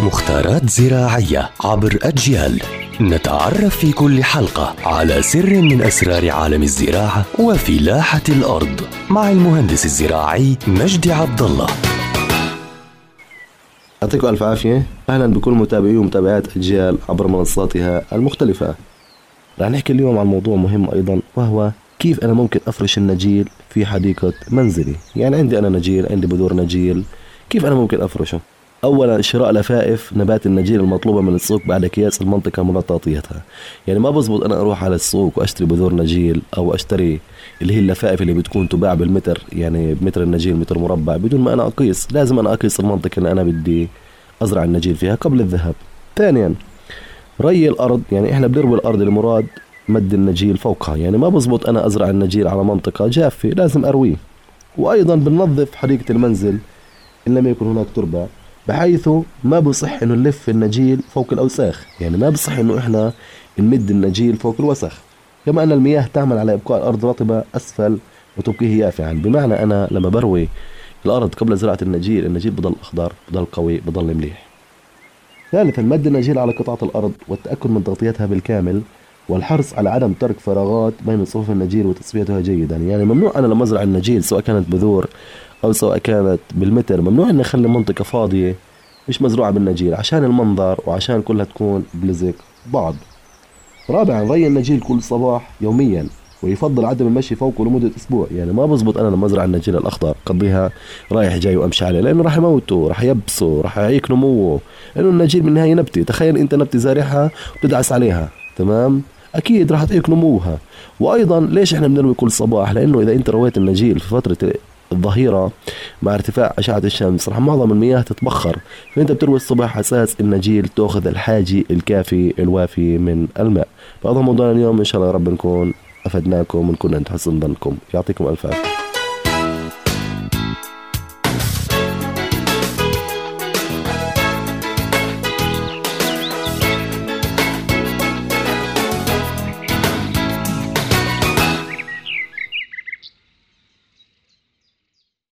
مختارات زراعية عبر أجيال. نتعرف في كل حلقة على سر من أسرار عالم الزراعة وفلاحة الأرض مع المهندس الزراعي مجدي عبد الله. يعطيكم ألف عافية. أهلا بكل متابعي ومتابعات أجيال عبر منصاتها المختلفة. رح نحكي اليوم عن موضوع مهم أيضا وهو كيف أنا ممكن أفرش النجيل في حديقة منزلي. يعني عندي أنا نجيل عندي بذور نجيل. كيف أنا ممكن أفرشه؟ اولا شراء لفائف نبات النجيل المطلوبة من السوق بعد قياس المنطقة مغطاتيتها يعني ما بزبط أنا أروح على السوق وأشتري بذور نجيل أو أشتري اللي هي اللفائف اللي بتكون تباع بالمتر يعني بمتر النجيل متر مربع. بدون ما أنا أقيس لازم أنا أقيس المنطقة اللي أنا بدي أزرع النجيل فيها قبل الذهاب ثانيا ري الأرض يعني إحنا بنروي الأرض المراد مد النجيل فوقها. يعني ما بزبط أنا أزرع النجيل على منطقة جافة لازم أرويه. وأيضا بننظف حديقة المنزل ان لم يكن هناك تربة بحيث ما بصح إنه نلف النجيل فوق الأوساخ. يعني ما بصح إنه إحنا نمد النجيل فوق الوسخ كما أن المياه تعمل على إبقاء الأرض رطبة أسفل وتبقيه يافعا بمعنى أنا لما بروي الأرض قبل زراعة النجيل النجيل بضل أخضر بضل قوي بضل مليح. ثالثا مد النجيل على قطعة الأرض والتأكد من تغطيتها بالكامل والحرص على عدم ترك فراغات بين صفوف النجيل وتصفيتها جيدا. يعني ممنوع أنا لما أزرع النجيل سواء كانت بذور أو سواء كانت بالمتر ممنوع اني اخلي منطقة فاضية مش مزروعة بالنجيل عشان المنظر وعشان كلها تكون بلزق بعض. رابعا ري النجيل كل صباح يوميا ويفضل عدم المشي فوقه لمدة أسبوع. يعني ما بزبط أنا لما أزرع النجيل الأخضر قضيها رايح جاي وأمشي عليه لأنه راح يموته راح يبسه راح يعيق نموه. لأنه النجيل بالنهاية نبتة تخيل أنت نبتة زارعها وتدعس عليها تمام؟ أكيد راح تعيق نموها. وأيضا ليش إحنا بنروي كل صباح؟ لأنه إذا أنت رويت النجيل في فترة الظهيرة مع ارتفاع أشعة الشمس. راح معظم المياه تتبخر. فانت بتروي الصبح أساس النجيل تأخذ الحاجي الكافي الوافي من الماء؟ فهذا موضوعنا اليوم إن شاء الله رب نكون أفدناكم ونكون عند حسن ظنكم. يعطيكم ألف عافية.